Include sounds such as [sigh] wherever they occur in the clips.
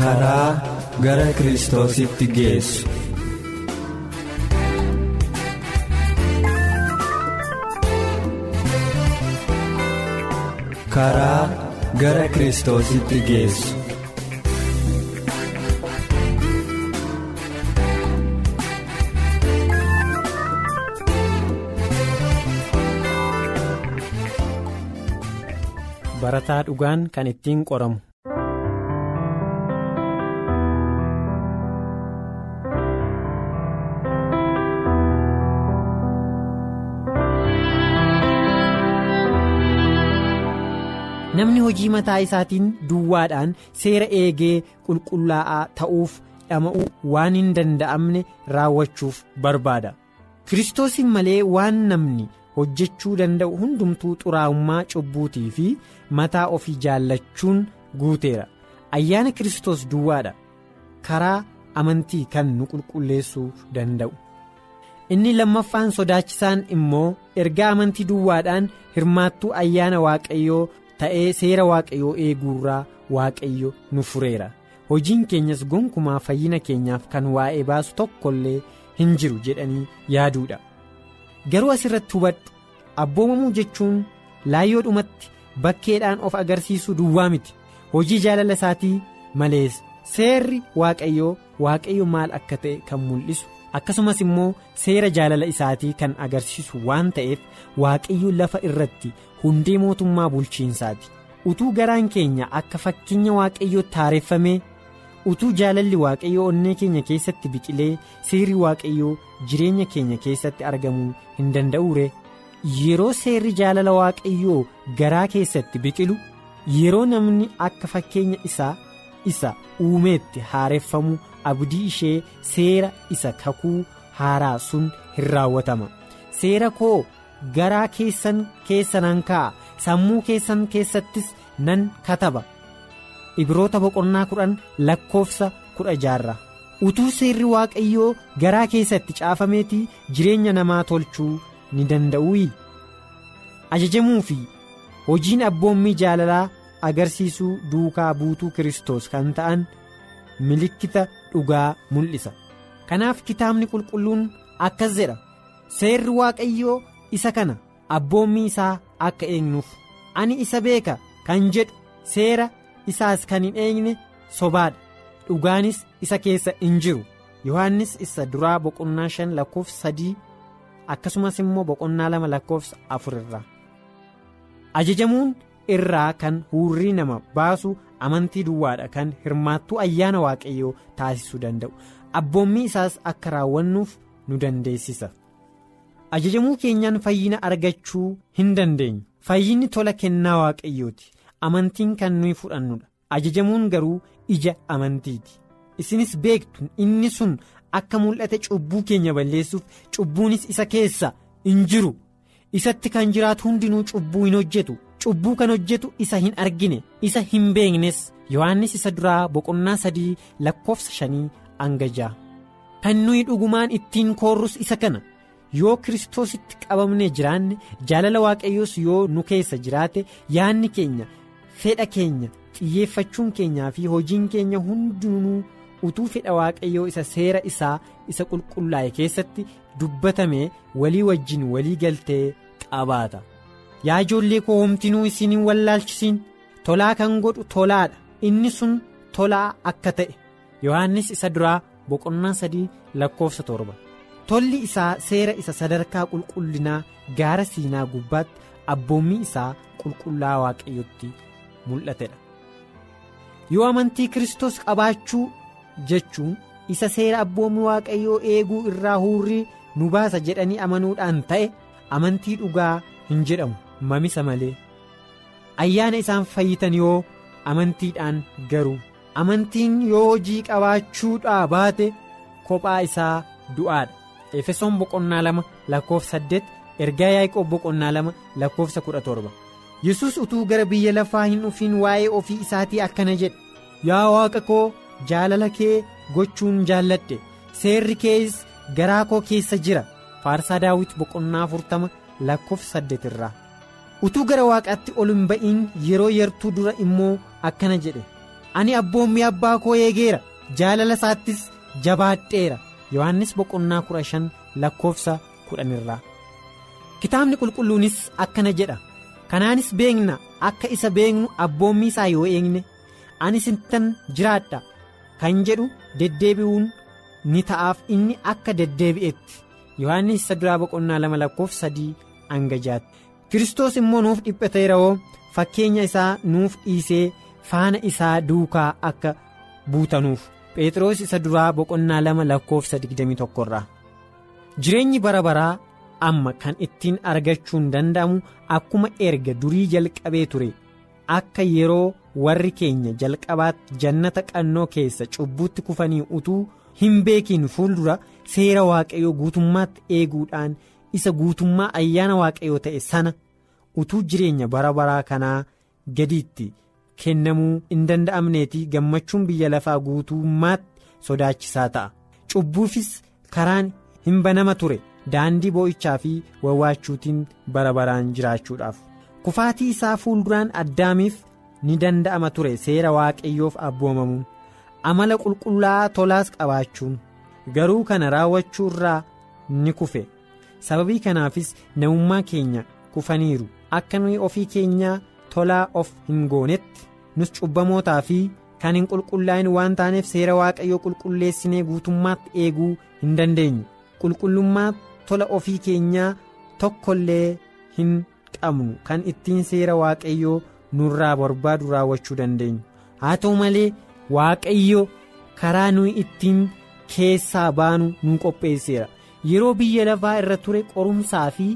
Karaa gara kiristoositti geessu. karaa gara kiristoositti geessu. barataa dhugaan kan ittiin qoramu. Hojii mataa isaatiin duwwaadhaan seera eegee qulqullaa'aa ta'uuf dhama'uu waan hin danda'amne raawwachuuf barbaada. Kiristoosiin malee waan namni hojjechuu danda'u hundumtuu xuraa'ummaa cubbuutii fi mataa ofii jaallachuun guuteera. Ayyaana kiristoos duwwaadha. Karaa amantii kan nu qulqulleessuu danda'u. Inni lammaffaan sodaachisaan immoo ergaa amantii duwwaadhaan hirmaattuu ayyaana waaqayyoo ta'ee seera waaqayyoo eeguurraa waaqayyo nu fureera. Hojiin keenyas gonkumaa fayyina keenyaaf kan waa'ee baasu tokkollee hin jiru jedhanii yaaduudha. Garuu asirratti hubadhu. Abboomamuu jechuun laayyoodhumatti bakkeedhaan of agarsiisuu duwwaa miti. Hojii jaalala isaatii malees seerri waaqayyoo waaqayyo maal akka ta'e kan mul'isu akkasumas immoo seera jaalala isaatii kan agarsiisu waan ta'eef waaqayyo lafa irratti hundee mootummaa bulchiinsaati. Utuu garaan keenya akka fakkeenya waaqayyootti haareffamee utuu jaalalli waaqayyoo onnee keenya keessatti biqilee seerri waaqayyoo jireenya keenya keessatti argamuu hin danda'uure yeroo seerri jaalala waaqayyoo garaa keessatti biqilu yeroo namni akka fakkeenya isaa isa uumeetti haareffamu abdii ishee seera isa kakuu haaraa sun hin raawwatama. Seera koo garaa keessan keessa nan kaa'a sammuu keessan keessattis nan kataba. Ibroota boqonnaa kudhan lakkoofsa kudha jaha utuu seerri waaqayyoo garaa keessatti caafameetii jireenya namaa tolchuu ni danda'uu ajajamuu fi hojiin abboommii jaalalaa agarsiisuu duukaa buutuu kiristoos kan ta'an milikkita dhugaa mul'isa. Kanaaf kitaabni qulqulluun akkas jedha. Seerri waaqayyoo isa kana abboommii isaa akka eegnuuf ani isa beeka kan jedhu seera isaas kan hin eegne sobaadha. Dhugaanis isa keessa hin jiru. Yohannis isa duraa boqonnaa shan lakkoofsa sadii akkasumas immoo boqonnaa lama lakkoofsa afur irraa. Ajajamuun irraa kan hurrii nama baasu amantii duwwaadha kan hirmaattuu ayyaana waaqayyoo taasisuu danda'u. Abboommii isaas akka raawwannuuf nu dandeessisa. ajajamuu keenyaan fayyina argachuu hin dandeenyu fayyinni tola kennaa waaqayyooti. Amantiin kan nuyi fudhannudha. Ajajamuun garuu ija amantiiti. Isinis beektu inni sun akka mul'ate cubbuu keenya balleessuuf cubbuunis isa keessa hin jiru. Isatti kan jiraatu hundinuu cubbuu hin hojjetu cubbuu kan hojjetu isa hin argine isa hin beeknes yohannis isa duraa boqonnaa sadii lakkoofsa shanii hanga ja'a kan nuyi dhugumaan ittiin koorrus isa kana. yoo kiristoositti qabamnee jiraanne jaalala waaqayyoos yoo nu keessa jiraate yaanni keenya fedha keenya xiyyeeffachuun keenyaa fi hojiin keenya hundinuu utuu fedha waaqayyoo isa seera isaa isa qulqullaa'e keessatti dubbatame walii wajjin walii galtee qabaata yaa ijoollee koo homtinuu isin hin wallaalchisiin tolaa kan godhu tolaadha. Inni sun tolaa akka ta'e. Yohannis isa duraa boqonnaa sadii lakkoofsa torba. tolli isaa seera isa sadarkaa qulqullinaa gaara siinaa gubbaatti abboommii isaa qulqullaa waaqayyotti mul'atedha. Yoo amantii kiristoos qabaachuu jechuun isa seera abboommii waaqayyoo eeguu irraa hurrii nu baasa jedhanii amanuudhaan ta'e amantii dhugaa hin jedhamu mamisa malee ayyaana isaan fayyitan yoo amantiidhaan garuu amantiin yoo hojii qabaachuudhaa baate kophaa isaa du'aadha efesoon boqonnaa lama lakkoofsa saddeet ergaa yaaqoob boqonnaa lama lakkoofsa kudha torba yesus utuu gara biyya lafaa hin dhufiin waa'ee ofii isaatii akkana jedhe yaa waaqa koo jaalala kee gochuun jaalladhe seerri kees garaa koo keessa jira faarsaa daawit boqonnaa afurtama lakkoofsa saddeet irraa utuu gara waaqaatti ol hin ba'iin yeroo yartuu dura immoo akkana jedhe. Ani abboommii abbaa koo eegeera jaalala isaattis jabaadheera. Yohannis boqonnaa kudha shan lakkoofsa kudhan irraa. Kitaabni qulqulluunis akkana jedha. Kanaanis beekna akka isa beeknu abboommii isaa yoo eegne ani sintan jiraadha. Kan jedhu deddeebi'uun ni ta'aaf inni akka deddeebi'etti yohannis isa duraa boqonnaa lama lakkoofsa sadii hanga jaatti kiristoos immoo nuuf dhiphateera'oo fakkeenya isaa nuuf dhiisee faana isaa duukaa akka buutanuuf. Phexros isa duraa boqonnaa lama lakkoofsa 21 irraa. Jireenyi bara baraa amma kan ittiin argachuun danda'amu akkuma erga durii jalqabee ture. Akka yeroo warri keenya jalqabaatti jannata qannoo keessa cubbuutti kufanii utuu hin beekiin fuuldura seera waaqayyoo guutummaatti eeguudhaan isa guutummaa ayyaana waaqayyoo ta'e sana utuu jireenya bara baraa kanaa gadiitti kennamuu hin danda'amneetii gammachuun biyya lafaa guutummaatti sodaachisaa ta'a. Cubbuufis karaan hin banama ture. Daandii boo'ichaa fi wawwaachuutiin bara baraan jiraachuudhaaf. Kufaatii isaa fuulduraan addaamiif ni danda'ama ture. Seera waaqayyoof abboomamuun amala qulqullaa'aa tolaas qabaachuun. Garuu kana raawwachuu irraa ni kufe sababii kanaafis namummaa keenya kufaniiru. Akka nuyi ofii keenyaa tolaa of hin goonetti nus cubbamootaa fi kan hin qulqullaa'in waan taaneef seera waaqayyoo qulqulleessinee guutummaatti eeguu hin dandeenyu qulqullummaa tola ofii keenyaa tokkollee hin qabnu. Kan ittiin seera waaqayyoo nurraa barbaadu raawwachuu dandeenyu. Haa ta'u malee waaqayyo karaa nuyi ittiin keessaa baanu nu qopheesseera yeroo biyya lafaa irra ture qorumsaa fi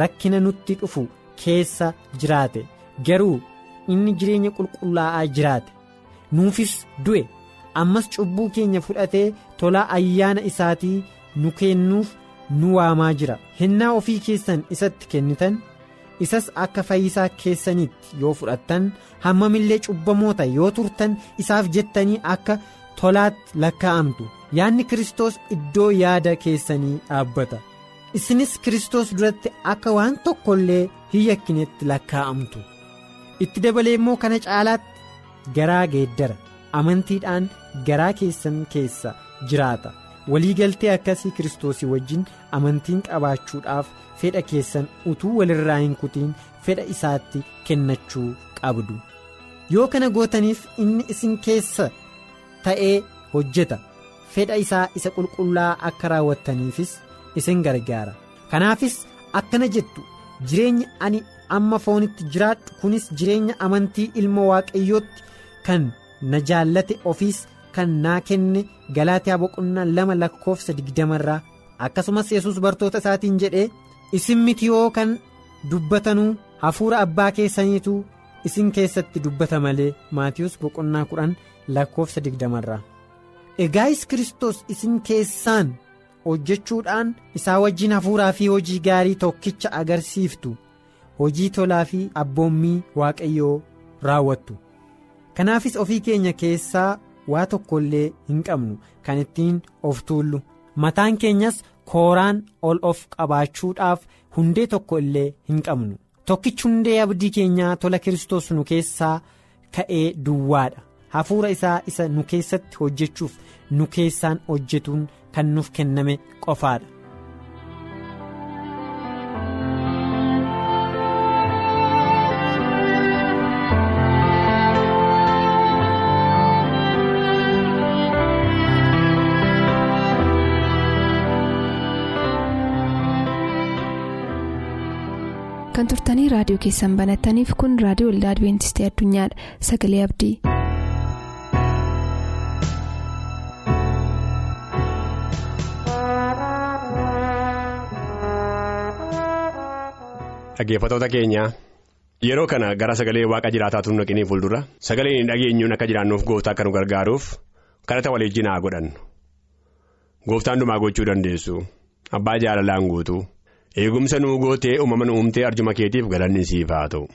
rakkina nutti dhufu keessa jiraate. Garuu inni jireenya qulqullaa'aa jiraate. Nuufis du'e. Ammas cubbuu keenya fudhatee tolaa ayyaana isaatii nu kennuuf nu waamaa jira. Hennaa ofii keessan isatti kennitan isas akka fayyisaa keessanitti yoo fudhattan hammamillee cubbamoota yoo turtan isaaf jettanii akka tolaatti lakkaa'amtu yaadni kiristoos iddoo yaada keessanii dhaabbata. Isinis kiristoos duratti akka waan tokkollee hin yakkinetti lakkaa'amtu. Itti dabalee immoo kana caalaatti garaa geeddara. Amantiidhaan garaa keessan keessa jiraata. Waliigaltee akkasii kiristoosii wajjin amantiin qabaachuudhaaf fedha keessan utuu walirraa hin kutiin fedha isaatti kennachuu qabdu. Yoo kana gootaniif inni isin keessa ta'ee hojjeta fedha isaa isa qulqullaa akka raawwattaniifis isin gargaara. Kanaafis akkana jettu jireenya ani amma foonitti jiraadhu kunis jireenya amantii ilma waaqayyootti kan na jaallate ofiis kan naa kenne galaatiyaa boqonnaa lama lakkoofsa digdamarraa akkasumas yesus bartoota isaatiin jedhee isin miti yoo kan dubbatanuu hafuura abbaa keessaniitu isin keessatti dubbata malee maatiyus boqonnaa kudhan lakkoofsa digdamarraa egaayis kiristoos isin keessaan hojjechuudhaan isaa wajjin hafuuraa fi hojii gaarii tokkicha agarsiiftu hojii tolaa fi abboommii waaqayyoo raawwattu. Kanaafis ofii keenya keessaa waa tokko illee hin qabnu kan ittiin of tuullu. Mataan keenyas kooraan ol of qabaachuudhaaf hundee tokko illee hin qabnu. Tokkichi hundee abdii keenyaa tola kiristoos nu keessaa ka'ee duwwaadha hafuura isaa isa nu keessatti hojjechuuf nu keessaan hojjetuun kan nuuf kenname qofaadha. kan turtanii raadiyoo keessan banattaniif kun raadiyoo waldaa adibeentistii addunyaadha sagalee abdii. Dhaggeeffatoota keenya yeroo kana gara sagalee waaqa jiraataatu naqinee fuuldura. Sagaleen dhageenyuun akka jiraannuuf gooftaa akka nu gargaaruuf kadhata waliin haa godhannu. Gooftaan dhumaa gochuu dandeessu. Abbaa jaalalaan guutuu eegumsa nuu gootee uumama nu uumtee arjuma keetiif galanni siif haa ta'u.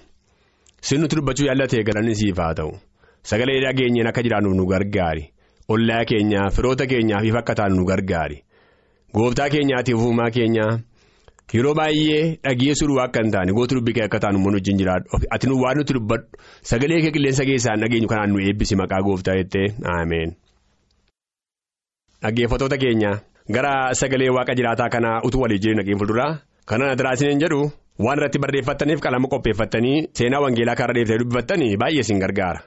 Sinnutti dubbachuu yaallatee galanni siif haa ta'u. Sagalee dhageenyeen akka jiraannuuf nu gargaari. Ollaa keenyaaf firoota keenyaaf ifa akka taanu nu gargaari. Gooftaa keenyaatiif uumaa keenyaa. Yeroo baay'ee dhageessuu akka hin taane gootu dubbii kee akka taanu immoo wajjin jiraadhu ati nu waan nuti dubbadhu. Sagalee kee qilleensa keessaan dhageenyu kanaan nu eebbisi maqaa gooftaa jettee. Ameen. Dhaggeeffatoota keenya. Gara sagalee waaqa jiraataa kanaa utuu walii jireenya dhageen fuulduraa kanaan adiraasiniin jedhu waan irratti barreeffattaniif qalama qopheeffattanii seenaa wangeelaa karaa deebiitee dubbifattanii baay'ee isin gargaara.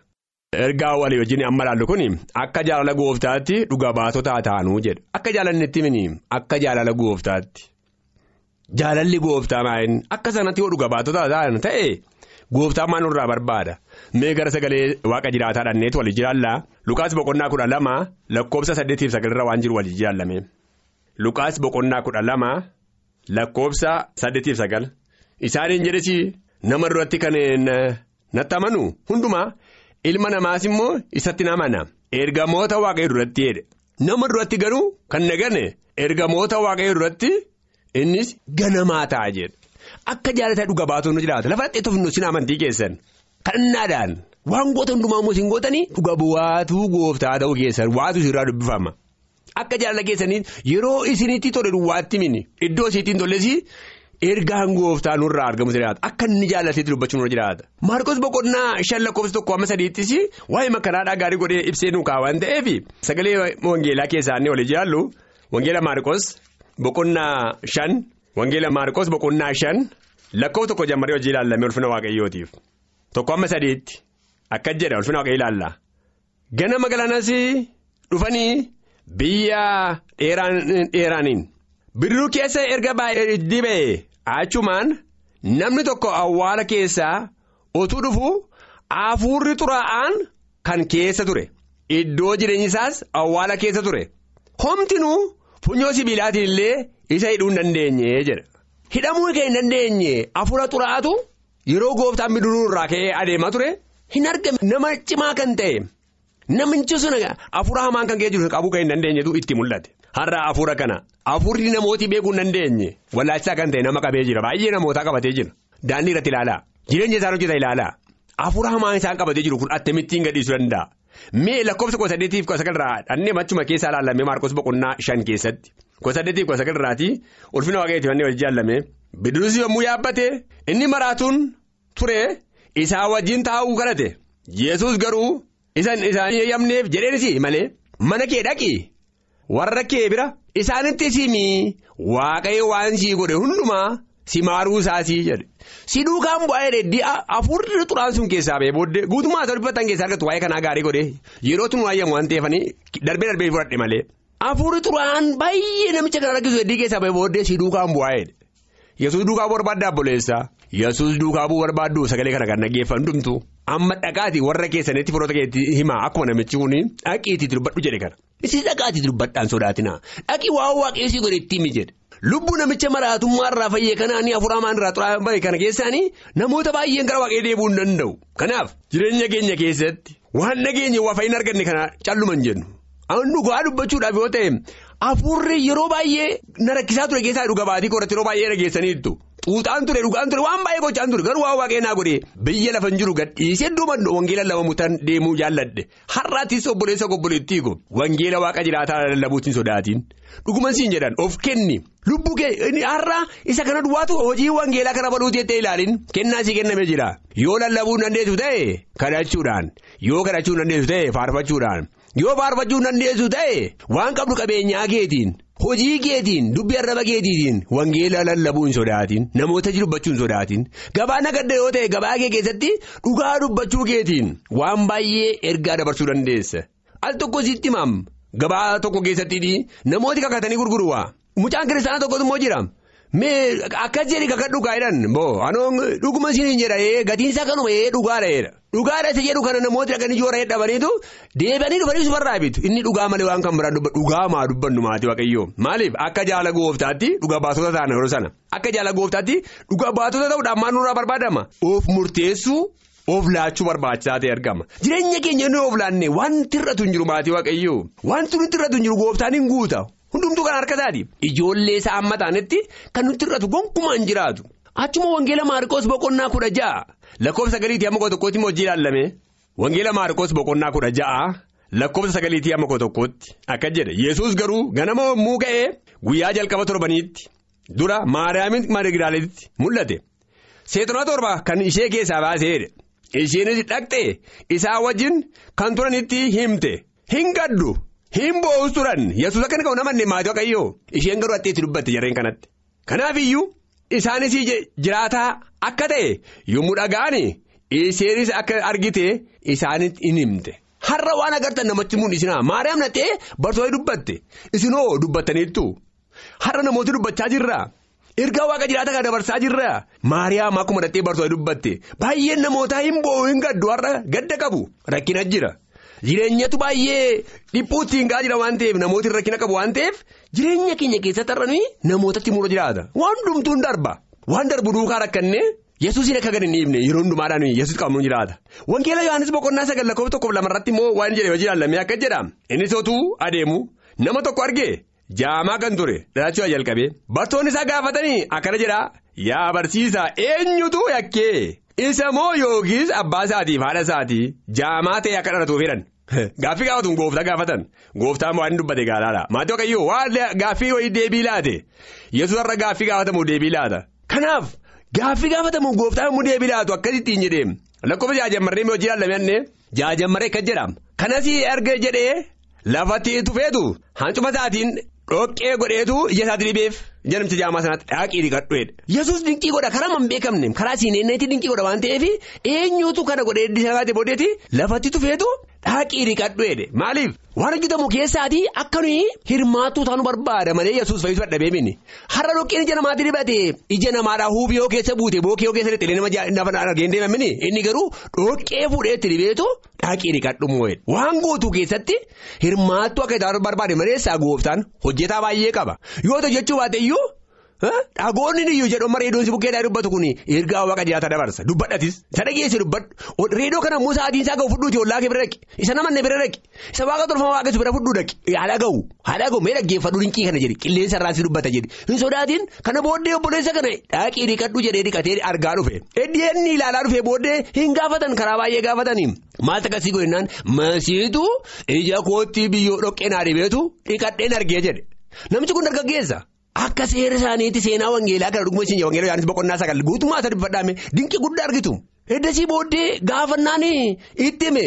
Ergaa walii wajjin amma ilaallu kun akka jaalala gooftaatti dhuga baatota taanuu jedha akka jaalannetti mini akka jaalala gooftaatti. Jaalalli gooftaa maayin akka sanatti yoo dhuga baatota ta'an ta'e gooftaan maal nurraa barbaada? Mee gara sagalee waaqa jiraataa dhanneetu walii jiraallaa? Lukaas boqonnaa kudha lama lakkoobsa saddeetiif sagalirra waan jiru walii jiraallame Lukaas boqonnaa kudha lama lakkoobsa saddeetiif sagal. Isaaniin jedhesi nama duratti kan natti amanu hundumaa ilma namaas immoo isatti namana ergamoota waaqayyoo duratti jedhe nama duratti garuu kan nagane ergamoota waaqayyoo duratti. Innis ganamaa ta'a jedha akka jaalataa dhuga baatonni jiraata. Lafa dhaqeetuuf nu sin amantii keessan. Kadhannaadhaan waan goota hundumaa immoo isin gootanii dhuga bu'aatuu gooftaa ta'uu keessan waatu irraa dubbifama. Akka jaalala keessanii yeroo isinitti tole duwwaatti mini. Iddoo isiittiin tolles ergaan gooftaa nurraa argamu jiraata. Akka inni jaalateetti dubbachuu nurra jiraata. Maarkos boqonnaa shan lakkoofsa tokko amma sadiittis waa'ee makkanaadhaa gaarii godhee ibsee nu kaawwan ta'eef sagalee wangeelaa keessaanii walii jaallu wangeela maarkos. Boqonnaa shan Wangeela Maarqos boqonnaa shan lakkoo tokko jammaree hojii ilaallamee ulfina waaqayyootiif tokko amma sadiitti akkas jedha ulfina waaqayyoo ilaalla ganama galanas dhufanii biyya dheeraaniin bidiruu keessa erga baay'ee dibee achumaan namni tokko awwaala keessaa otuu dhufu hafuurri xuraa'aan kan keessa ture iddoo jireenyi isaas awwaala keessa ture homtinuu. Funyoo sibiilaatiin illee isa hidhuu hin dandeenye jedha. Hidhamuu hin dandeenye hafuura xuraa'aatu yeroo gooftaan bidiruu irraa ka'ee adeemaa ture hin argame nama cimaa kan ta'e namichi sun hafuura hamaan kan keessa jiru qabuu kan hin dandeenyetu itti mul'ate. Har'a hafuura kana hafuurri namooti beekuu hin dandeenye wallaachisaa kan ta'e nama qabee jira baay'ee namootaa qabatee jira daandii irratti ilaalaa jireenya isaan hojjetan ilaalaa hafuura hamaan isaan qabatee jiru kun attamittiin gadhiisuu danda'a. Mee lakkoofsa kudha saddeetiif kudha sagalirraa dhannee machuma keessaa ilaallamee maarkos boqonnaa shan keessatti kudha saddeetiif kudha sagalirraati ulfina waaqayyooti wanneen wal jaallamee bidiruusi yommuu yaabbate inni maraatuun ture isaa wajjin taa'uu kadhate yesus garuu isaan isaan eeyyamneef jedheenis malee mana kee dhaqi warra kee bira isaanitti simii waaqayyo waan sii godhe hundumaa si maaruu isaasii jedhe. Si duukaan bu'aa dheedhii hafuurri xuraan sun keessaa ba'ee booddee guutummaa isa dubbatan keessaa argatu waa'ee kanaa gaarii godhee yeroo tun waayyamu waan ta'eefanii darbee darbee fudhadhe malee. Hafuurri xuraan baay'ee namicha kana argisu heddii keessaa ba'ee booddee si duukaan bu'aa dheedhe. Yesuus duukaa barbaaddaa obboleessaa Yesuus duukaa bu'uu barbaaddu sagalee kana kan dhaggeeffan dhumtu amma dhaqaati warra keessanitti firoota keetti himaa akkuma namichi kun dhaqiitii dubbadhu jedhe kana. Isin dhaqaatii dubbadhaan sodaatina dhaqii waan waaqessi godhe itti himi jedhe. Lubbuu namicha maraatummaa irraa fayyee kanaan hafuura hamaan irraa xuraa'an bahe kana keessaanii namoota baay'een gara waaqee deebi'uu hin danda'u. Kanaaf jireenya keenya keessatti waan nageenye waa fayyina arganne kana calluman jennu. An dhugaa dubbachuudhaaf yoo ta'e hafuurri yeroo baay'ee na rakkisaa ture keessaa dhuga baatii korratti yeroo baay'ee dhageessaniitu. Xuuxaan ture dhugaan ture waan baay'ee gochaan ture. Garuu waan waaqee naa godhee biyya lafa hin jiru gadhiisee mandoo wangeela lama mutaan deemuu jaalladhe. Har'aattis obboleessa obboleettii ko wangeela waaqa jiraataa lallabuutiin sodaatiin. Dhuguman siin jedhan of kenni. Lubbuu kee har'a isa kana duwwaatu hojii wangeelaa kana baluutii jettee ilaalin. Kennaa sii kennamee jira. Yoo lallabuu dandeessu ta'e kadhachuudhaan. Yoo kadhachuu dandeessu ta'e faarfachuudhaan yoo faarfachuu dandeessu ta'e waan qabdu qabeenyaa keetiin. Hojii keetiin dubbii arraba keetiitiin wangeela lallabuu hin sodaatin namoota dubbachuu hin sodaatin. Gabaa nagadda yoo ta'e gabaa kee keessatti dhugaa dubbachuu keetiin waan baay'ee ergaa dabarsuu dandeessa. Al tokko sitti himaam gabaa tokko keessatti namooti kakatanii gurguruwaa mucaan kiristaanaa tokkotu immoo jira Mee akkas jedhi kakka dhugaa jedhan boo anoon dhuguma siin jedha gatiin isaa kanuma dhugaadha jedha. Dhugaadha isa jedhu kana namooti dhaqanii joora hedhabaniitu deebi'anii dhufanii subarraa bitu. Inni dhugaa malee waan kan biraan dhugaa maa dubbannu maatii waaqayyoo maaliif akka jaala gooftaatti dhugaa baatota ta'an yeroo sana. Akka jaala gooftaatti dhugaa baatota ta'uudhaan maal nurraa barbaadama of murteessuu of laachuu barbaachisaa ta'e argama jireenya keenya inni of laanne wanti irratu hin jiru maatii waaqayyoo wanti nuti irratu hin jiru gooftaan hin guuta hundumtuu kan harka isaati. Ijoollee isaa amma ta'anitti kan nuti irratu gonkumaa hin jiraatu. Achuma wangeela maarikoos boqonnaa kudha ja'a. Lakkoofsa sagaliitii amma koo tokkootti hojii ilaalame wangeela maarikoos boqonnaa kudha ja'a. Lakkoofsa sagaliitii amma koo tokkootti akka jedhe. Yesus garuu ganama yommuu ka'ee guyyaa jalqaba torbaniitti dura maariyaamiin maarigidaaleetti mul'ate. Seexanaa torba kan ishee keessaa baaseedha isheenis dhaqxee isaa wajjin kan turanitti himte. Hin gaddu hin boo'us turan. Yesus akka inni qabu namanne maatii waaqayyoo isheen garuu atteetti dubbatte jarreen kanatti. Kanaaf iyyuu isaanis jiraataa. Akka ta'e yommuu dhaga'ani isheenis akka argite isaanitti hin himte. Har'a waan agartan namatti mul'isinaa maariyaam nattee bartoota dubbatte. Isinoo dubbattaniittu har'a namooti dubbachaa jirra? Ergaa waaqa jiraata kan dabarsaa jirra? Maariyaam akkuma nattee bartoota dubbatte. Baay'een namootaa hin boo'u hin gaddu. Har'a gadda qabu. Rakkina jira jireenyatu baay'ee dhiphuutti hin jira waan ta'eef namooti rakkina qabu waan ta'eef jireenya keenya keessatti har'a nuyi namootatti mura jiraata waan hundumtuu hin darba. Waan darbu duukaa rakkannee yesuusiin akka gadi hin dhiibne yeroo hundumaadhaan yesuus qabnu jiraata. Wangeela Yohaannis boqonnaa sagal lakkoofsa tokkoof lamarratti immoo waan jedhe hojii ilaallamee akka jedha. Innis otuu adeemu nama tokko argee jaamaa kan ture dhalachuu jalqabee bartoonni isaa gaafatanii akkana jedha yaa barsiisaa eenyutu yakkee isa moo yookiis abbaa isaatiif haadha isaatii jaamaa ta'e akka dhalatuuf jedhan. [laughs] Gaaffii gaafatuun gooftaa gaafatan gooftaan waan dubbate gaalaadha maatii waaqayyoo waan gaaffii wayii deebii laate yesuus irra gaaffii gaafatamu deebii laata. Kanaaf gaaffii gaafatamu gooftaan immoo deebii laatu akkasittiin jedhee lakkoofsa jaajammarree hojii ilaallamee jaajammarree kan jedhama. Kanas erga jedhee lafatti tufeetu hancuma isaatiin dhoqqee godheetu ija isaatti dhibeef jedhamcha jaamaa sanaatti dhaaqii dhiqadhuedha. Yesuus dinqii godha karaa man beekamne karaa siineenneetti dinqii godha waan ta'eef eenyuutu kana godhee dhiisaate booddeetti lafatti tufeetu dhaaqii dhiqadhuedha maaliif? Waan hojjetamu keessaatii akka nuyi hirmaattuu taanu barbaada malee yesuus fayyisuu dadhabee mini har'a dhoqqeen ija namaatti dibate ija namaadhaa huubiyoo keessa buute bookiyoo keessa lixxee nama argeen deemamini inni garuu dhoqqee fuudhee itti dibeetu dhaaqii dhiqadhu waan guutuu keessatti hirmaattuu akka barbaade malee ta'u jechuu baate iyyuu. Iyyuu jedhu amma reedoon si bukkeedhaa dubbatu kun ergaa waaqa jiraata dabarsa. Dubbadhatis isa dhageesse dubbadhu reedoo kana immoo sa'aatiin isaa ga'u fudhuuti ollaa kee bira dhaqi isa namanne bira dhaqi isa waaqa tolfama waaqessu bira fudhuu dhaqi haala ga'u. Haala ga'u mee dhaggeeffadhu dinqii kana jedhi qilleensa irraa si dubbata jedhi hin sodaatiin kana booddee obboleessa kana. Dhaaqii dhiqadhu jedhee dhiqatee argaa dhufe eddiyenni ilaalaa dhufe booddee hin gaafatan karaa baay'ee gaafatanii maal akkasii godhinaan masiitu ija kootti biyyoo dhoqqee naa dhibeetu dhiqadheen argee jedhe namichi kun dargaggeessa. Akka seera isaaniitti seenaa wangeelaa kana dhuguma isin wangeelaa Yohaannis boqonnaa sagal guutummaa isa dubbadhaame dinqii guddaa argitu. Eddasii booddee gaafannaan itti hime.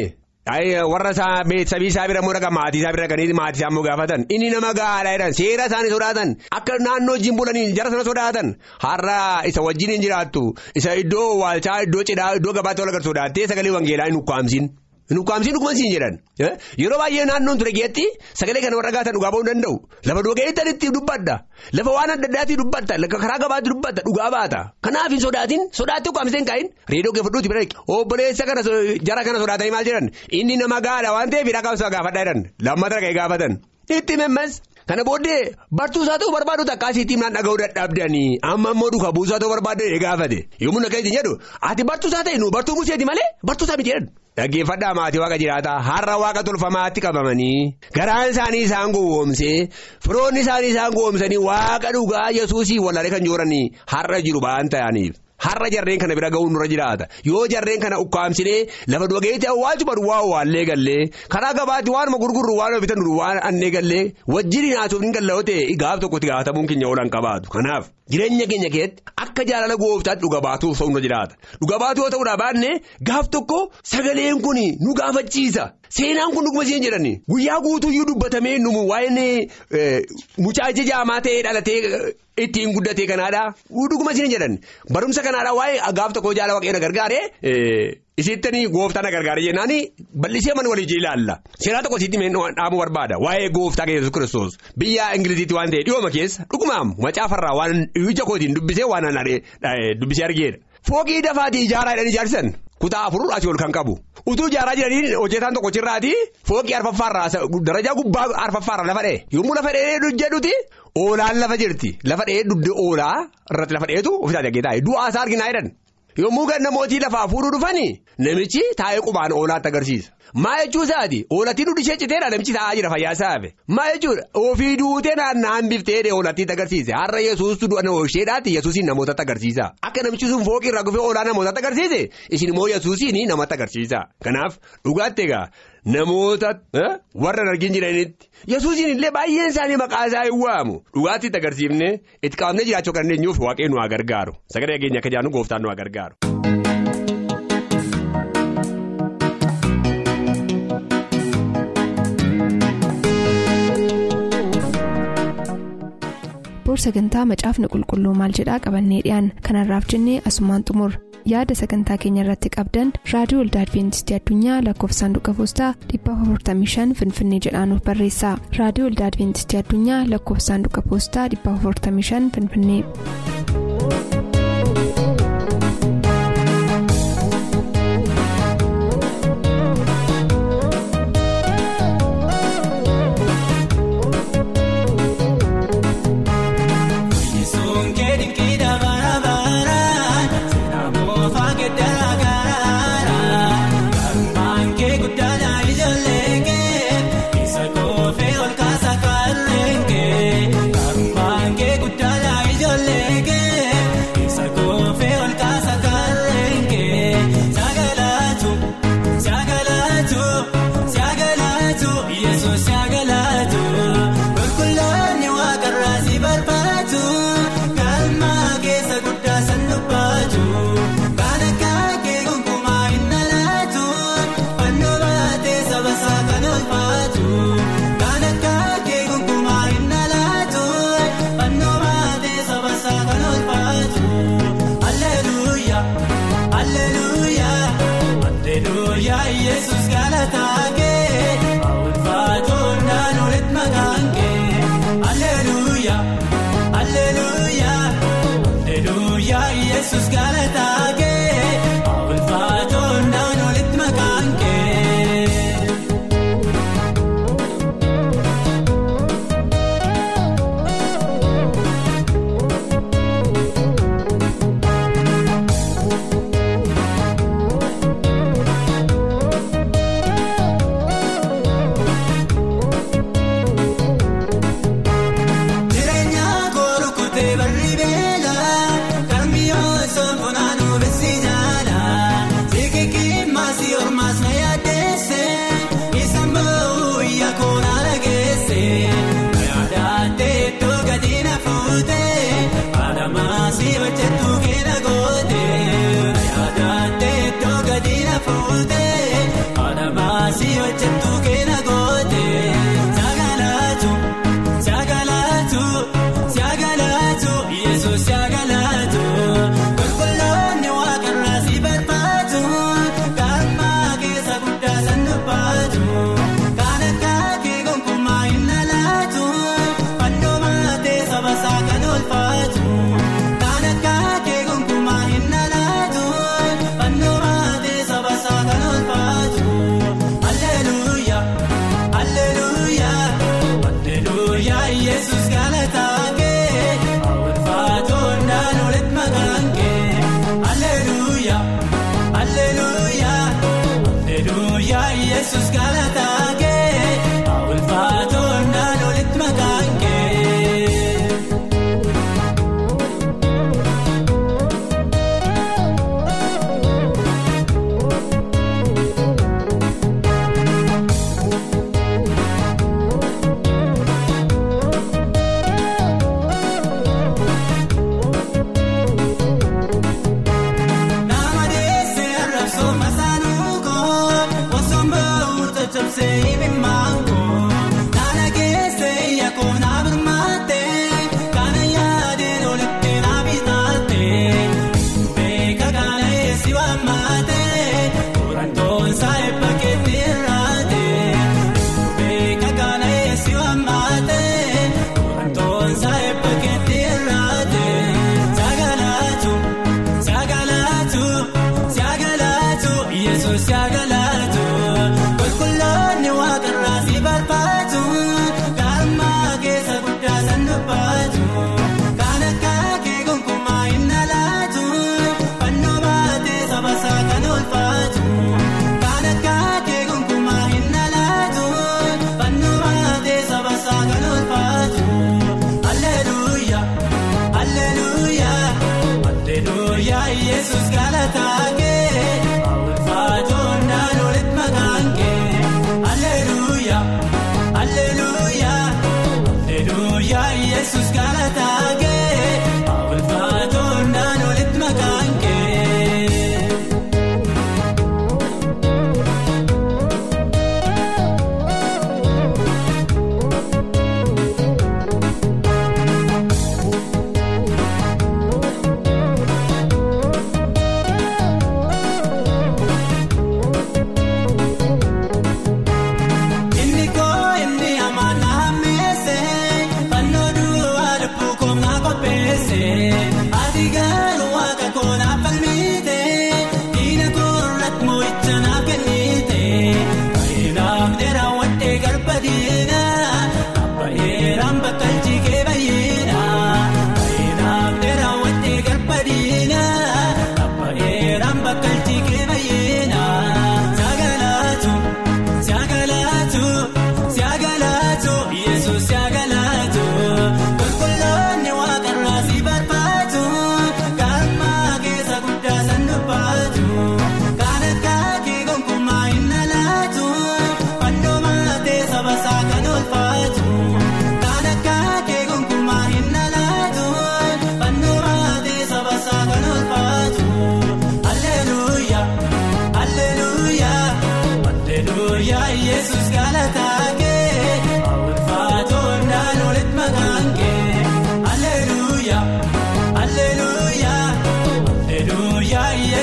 Warra sabii isaa bira dhaqan maatii isaa bira dhaqanii maatii isaa immoo gaafatan inni nama gahaadha jedhan seera isaanii sodaatan akka naannoo wajjin bulanii jara sana sodaatan har'a isa wajjin hin jiraattu isa iddoo waalchaa iddoo cidhaa iddoo gabaatti wal agarsiisu sagalee wangeelaa hin ukkaamsin. Hin ukkaamsiin dhuguma siin jedhan yeroo baay'ee naannoon ture geetti sagalee kana warra gaatan dhugaa ba'uu danda'u. Lafa dhugaatii dubbadda lafa waan adda addaatti dubbatta. Karaa gabaatti dubbatta. Dhugaa baata. Kanaaf hin sodaatin. Sodaatti ukkaamsee hin kaa'in. Reedoo geeffadhuuti bira obboleessa kana jara kana sodaatanii maal jedhan inni nama gaadha waan ta'eef hidha qabsaa gaafadhaa jedhan lammata dhaqee gaafatan. Itti memmas. Kana booddee bartuusaa ta'uu barbaadu takkaasiitti himnaan dhaga'uu dadhabdanii. Amma immoo duukaa buusaa ta'uu barbaadde gaafate. Yommuu na keessa jedhu. Ati bartuusaa ta'e nu bartuu museeti malee? Bartuusaa miti jedhan. Dhaggeeffadhaa maatii waaqa jiraataa har'a waaqa tolfamaatti qabamanii garaan isaanii isaan gowwoomsee firoonni isaanii isaan gowwoomsanii waaqa dhugaa yesuusii wallaalee kan jooranii har'a jiru ba'an ta'aniif. Har'a jarreen kana bira ga'uun nurra jiraata. Yoo jarreen kana ukkaamsinee lafa dhugageetti awwaalchu badu waa waallee gallee karaa gabaatti waanuma gurgurru waan bitan waan annee gallee wajjin haasuuf hin galla'oo ta'e gaaf tokkotti gaafatamuun keenya oolan qabaatu. Kanaaf jireenya keenya keessatti akka jaalala gooftaatti dhuga baatuuf ta'u nurra jiraata. Dhuga baatuu yoo ta'uudhaa baanne gaaf tokko sagaleen kun nu gaafachiisa. Seenaan kun dhuguma isheen jedhani guyyaa guutuyyuu dubbatamee numu. Waa'ee mucaa ija jaamaa ta'ee dhalatee ittiin guddatee kanaadha dhuguma isheen jedhan barumsa kanaadha waa'ee gaaf tokko jaala waaqeena gargaaree isittanii gooftaa na gargaara jennaan bal'isee mana walii ilaalla seeraa tokko isitti dhaamuu barbaada waa'ee gooftaa yesus kiristoos biyya ingiliziitti waan ta'e dhiyooma keessa dhugumaam macaafarraa waan ija kootiin dubbisee waan dubbisee argeedha fooqii dafaatii ijaaraa jedhanii ijaarsan kutaa afur asii ol kan qabu utuu ijaaraa jiranii hojjetaan tokko cirraati fooqii arfaffaarraa darajaa gubbaa arfaffaarraa lafa dha'e yommuu lafa dha'ee jedhuti oolaan lafa jirti lafa dha'ee dugda oolaa irratti lafa dha'eetu ofiisaa dhaggeetaa du'aa isaa arginaa jedhan. Yommuu ganna mootii lafaa fuudhuu dhufanii? Namichi taa'ee qubaan oolaatti agarsiisa. Maa jechuu isaati oolattii dudhi ishee citeedha namichi taa'aa jira fayyaa isaafe maa jechuudha ofii duutee naanna'an biftee oolattiitti agarsiise har'a yesuustu du'a isheedhaatti yesuusiin namootatti agarsiisa. Akka namichi sun fooqii irraa gufee oolaa namootatti agarsiise? Isin immoo yesuusiin namatti agarsiisa. Kanaaf dhugaatti egaa namoota warra argin jiranitti yesuusiin illee baay'een isaanii maqaa isaa hin waamu. Dhugaatti itti agarsiifne itti qaamnee jiraachuu kan dandeenyuuf waaqee nu haa gargaaru. Sagalee dhageenya akka jaanu gooftaan nu haa gargaaru. Boor sagantaa macaafni qulqulluu maal jedhaa qabannee dhiyaan kanarraaf jennee asumaan xumur. Yaada sagantaa keenya irratti qabdan raadiyoo olda adventistii addunyaa lakkoofsaanduqa poostaa 455 finfinnee jedhaanuf barreessa. Raadiyoo olda adventistii addunyaa lakkoofsaanduqa poostaa 455 finfinnee. lives ain't even mine.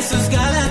Yesus galataa.